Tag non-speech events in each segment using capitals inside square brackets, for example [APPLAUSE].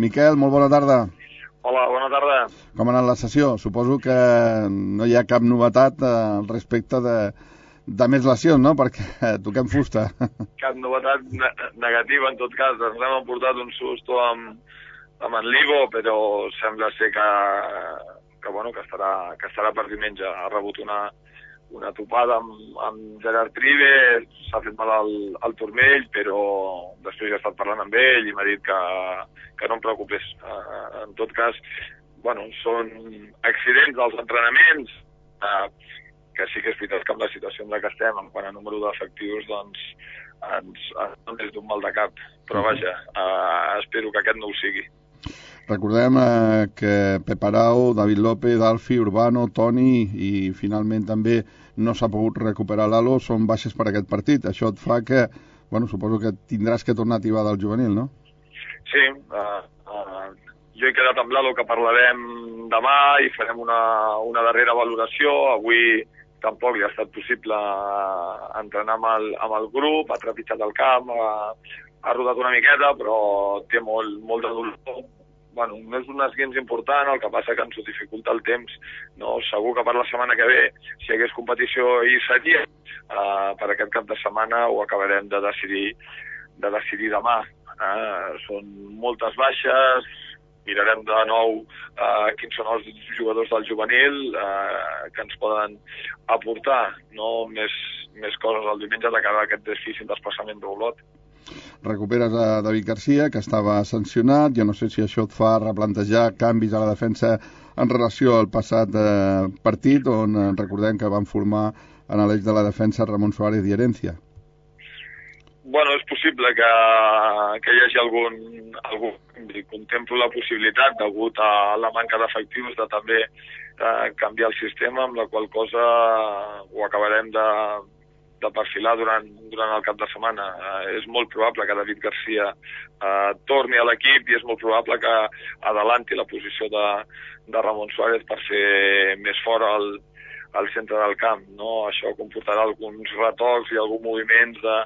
Miquel, molt bona tarda. Hola, bona tarda. Com ha anat la sessió? Suposo que no hi ha cap novetat eh, al respecte de, de més lesions, no? Perquè eh, toquem fusta. [LAUGHS] Cap novetat ne negativa, en tot cas. Ens hem emportat un susto amb, amb en Livo, però sembla ser que, que, bueno, que, estarà, que estarà per diumenge. Ha rebut una, una topada amb, amb Gerard Tribe, s'ha fet mal al, al turmell, però després he estat parlant amb ell i m'ha dit que, que no em preocupés. Uh, en tot cas, bueno, són accidents dels entrenaments, uh, que sí que és veritat que amb la situació en la que estem, en quant a número d'efectius, doncs ens, ens és d'un mal de cap. Però vaja, uh, espero que aquest no ho sigui. Recordem eh, que Pep Arau, David López, Alfi, Urbano, Toni i finalment també no s'ha pogut recuperar l'Alo, són baixes per aquest partit. Això et fa que, bueno, suposo que tindràs que tornar a tibar del juvenil, no? Sí, uh, uh, jo he quedat amb l'Alo que parlarem demà i farem una, una darrera valoració. Avui tampoc li ha estat possible entrenar amb el, amb el grup, ha trepitjat el camp, ha, ha rodat una miqueta, però té molt, molt de dolor, bueno, no és un esguins important, el que passa que ens ho dificulta el temps. No? Segur que per la setmana que ve, si hi hagués competició i seria, uh, per aquest cap de setmana ho acabarem de decidir, de decidir demà. Uh, són moltes baixes, mirarem de nou uh, quins són els jugadors del juvenil uh, que ens poden aportar no? més, més coses el diumenge de cara a aquest difícil desplaçament d'Olot recuperes a David Garcia, que estava sancionat. Jo no sé si això et fa replantejar canvis a la defensa en relació al passat eh, partit, on eh, recordem que van formar en l'eix de la defensa Ramon Suárez i Herencia. Bueno, és possible que, que hi hagi algun, algun contemplo la possibilitat, degut a la manca d'efectius, de també eh, canviar el sistema, amb la qual cosa ho acabarem de, de perfilar durant, durant el cap de setmana. Eh, és molt probable que David Garcia eh, torni a l'equip i és molt probable que adelanti la posició de, de Ramon Suárez per ser més fora al, al centre del camp. No? Això comportarà alguns retocs i alguns moviments de,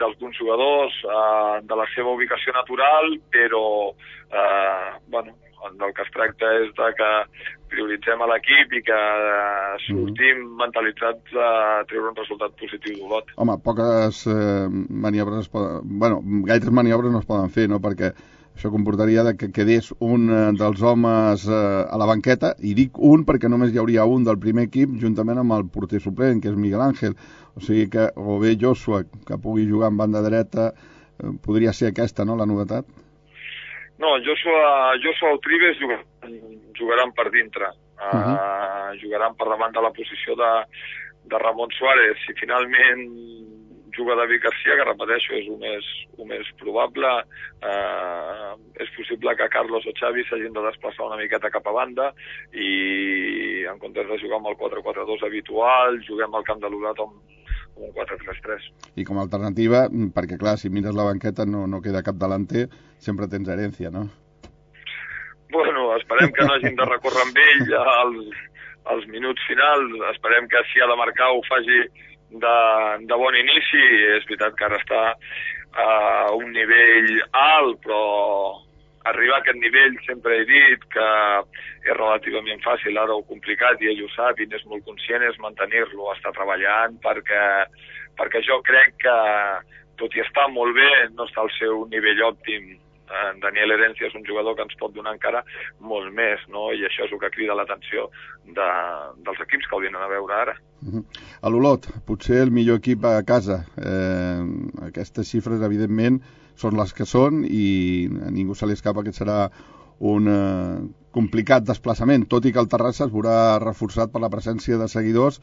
d'alguns jugadors, eh, de la seva ubicació natural, però eh, bueno, del que es tracta és de que prioritzem a l'equip i que sortim mm. mentalitzats a treure un resultat positiu d'Olot. Home, poques eh, maniobres es poden... Bueno, gaires maniobres no es poden fer, no?, perquè això comportaria de que quedés un eh, dels homes eh, a la banqueta, i dic un perquè només hi hauria un del primer equip juntament amb el porter suplent, que és Miguel Ángel. O sigui que, o bé Joshua, que pugui jugar en banda dreta, eh, podria ser aquesta, no?, la novetat? No, Joshua, Joshua Tribes jugaran, jugaran per dintre. Uh -huh. uh, jugaran per davant de la posició de, de Ramon Suárez. Si finalment juga David Garcia, que repeteixo, és el més, el més probable. Eh, és possible que Carlos o Xavi s'hagin de desplaçar una miqueta cap a banda i en comptes de jugar amb el 4-4-2 habitual, juguem al camp de l'Urat amb, un 4-3-3. I com a alternativa, perquè clar, si mires la banqueta no, no queda cap delanter, sempre tens herència, no? Bueno, esperem que no hagin de recórrer amb ell als, als minuts finals, esperem que si ha de marcar ho faci de, de bon inici, és veritat que ara està a un nivell alt, però arribar a aquest nivell sempre he dit que és relativament fàcil, ara ho complicat i ell ho sap i n'és molt conscient, és mantenir-lo, està treballant perquè, perquè jo crec que tot i estar molt bé, no està al seu nivell òptim. En Daniel Herencia és un jugador que ens pot donar encara molt més, no? i això és el que crida l'atenció de, dels equips que el venen a veure ara. Uh -huh. A l'Olot, potser el millor equip a casa. Eh, aquestes xifres, evidentment, són les que són i a ningú se li escapa que serà un eh, complicat desplaçament, tot i que el Terrassa es veurà reforçat per la presència de seguidors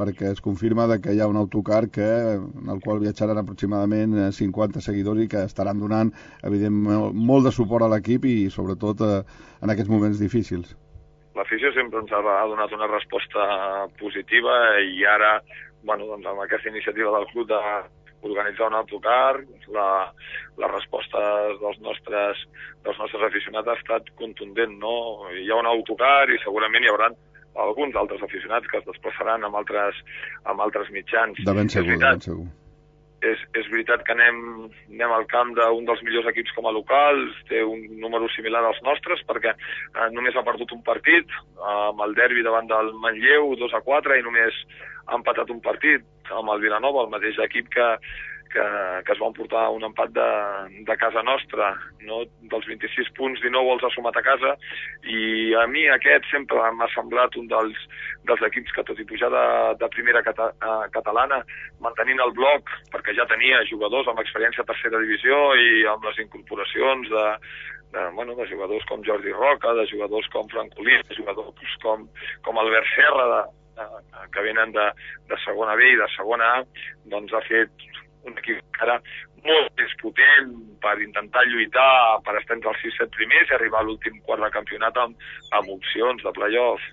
perquè es confirma de que hi ha un autocar que, en el qual viatjaran aproximadament 50 seguidors i que estaran donant, evidentment, molt de suport a l'equip i, sobretot, eh, en aquests moments difícils. L'afició sempre ens ha donat una resposta positiva i ara, bueno, doncs amb aquesta iniciativa del club de organitzar un autocar, la, la resposta dels nostres, dels nostres aficionats ha estat contundent, no? Hi ha un autocar i segurament hi haurà alguns altres aficionats que es desplaçaran amb altres, amb altres mitjans. De ben segur, de ben segur. És, és veritat que anem, anem al camp d'un dels millors equips com a locals, té un número similar als nostres, perquè eh, només ha perdut un partit, eh, amb el derbi davant del Manlleu, 2 a 4, i només ha empatat un partit amb el Vilanova, el mateix equip que, que, que es van portar un empat de, de casa nostra, no? dels 26 punts, 19 els ha sumat a casa, i a mi aquest sempre m'ha semblat un dels, dels equips que, tot i pujar de, de primera cata, uh, catalana, mantenint el bloc, perquè ja tenia jugadors amb experiència a tercera divisió i amb les incorporacions de, de, bueno, de jugadors com Jordi Roca, de jugadors com Francolí, de jugadors com, com Albert Serra, de, que venen de, de segona B i de segona A, doncs ha fet un equip encara molt més potent per intentar lluitar per estar entre els 6-7 primers i arribar a l'últim quart de campionat amb, amb opcions de playoff.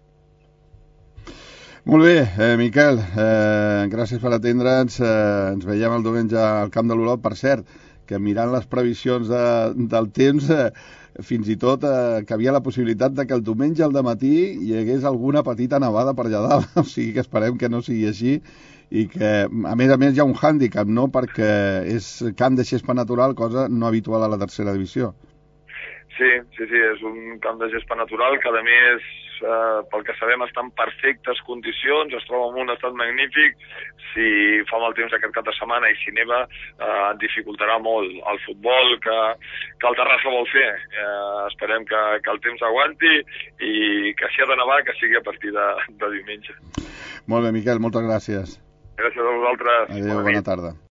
Molt bé, eh, Miquel, eh, gràcies per atendre'ns. Eh, ens veiem el diumenge al Camp de l'Olot. Per cert, que mirant les previsions de, del temps, eh, fins i tot eh, que havia la possibilitat de que el diumenge al matí hi hagués alguna petita nevada per allà dalt. [LAUGHS] O sigui que esperem que no sigui així i que, a més a més, hi ha un hàndicap, no?, perquè és camp de xespa natural, cosa no habitual a la tercera divisió. Sí, sí, sí, és un camp de gespa natural que, a més, eh, pel que sabem, està en perfectes condicions, es troba en un estat magnífic. Si fa mal temps aquest cap de setmana i si neva, eh, dificultarà molt el futbol que, que el Terrassa vol fer. Eh, esperem que, que el temps aguanti i que si ha de nevar, que sigui a partir de, de diumenge. Molt bé, Miquel, moltes gràcies. Gràcies a vosaltres. Adéu, bona, bona tarda.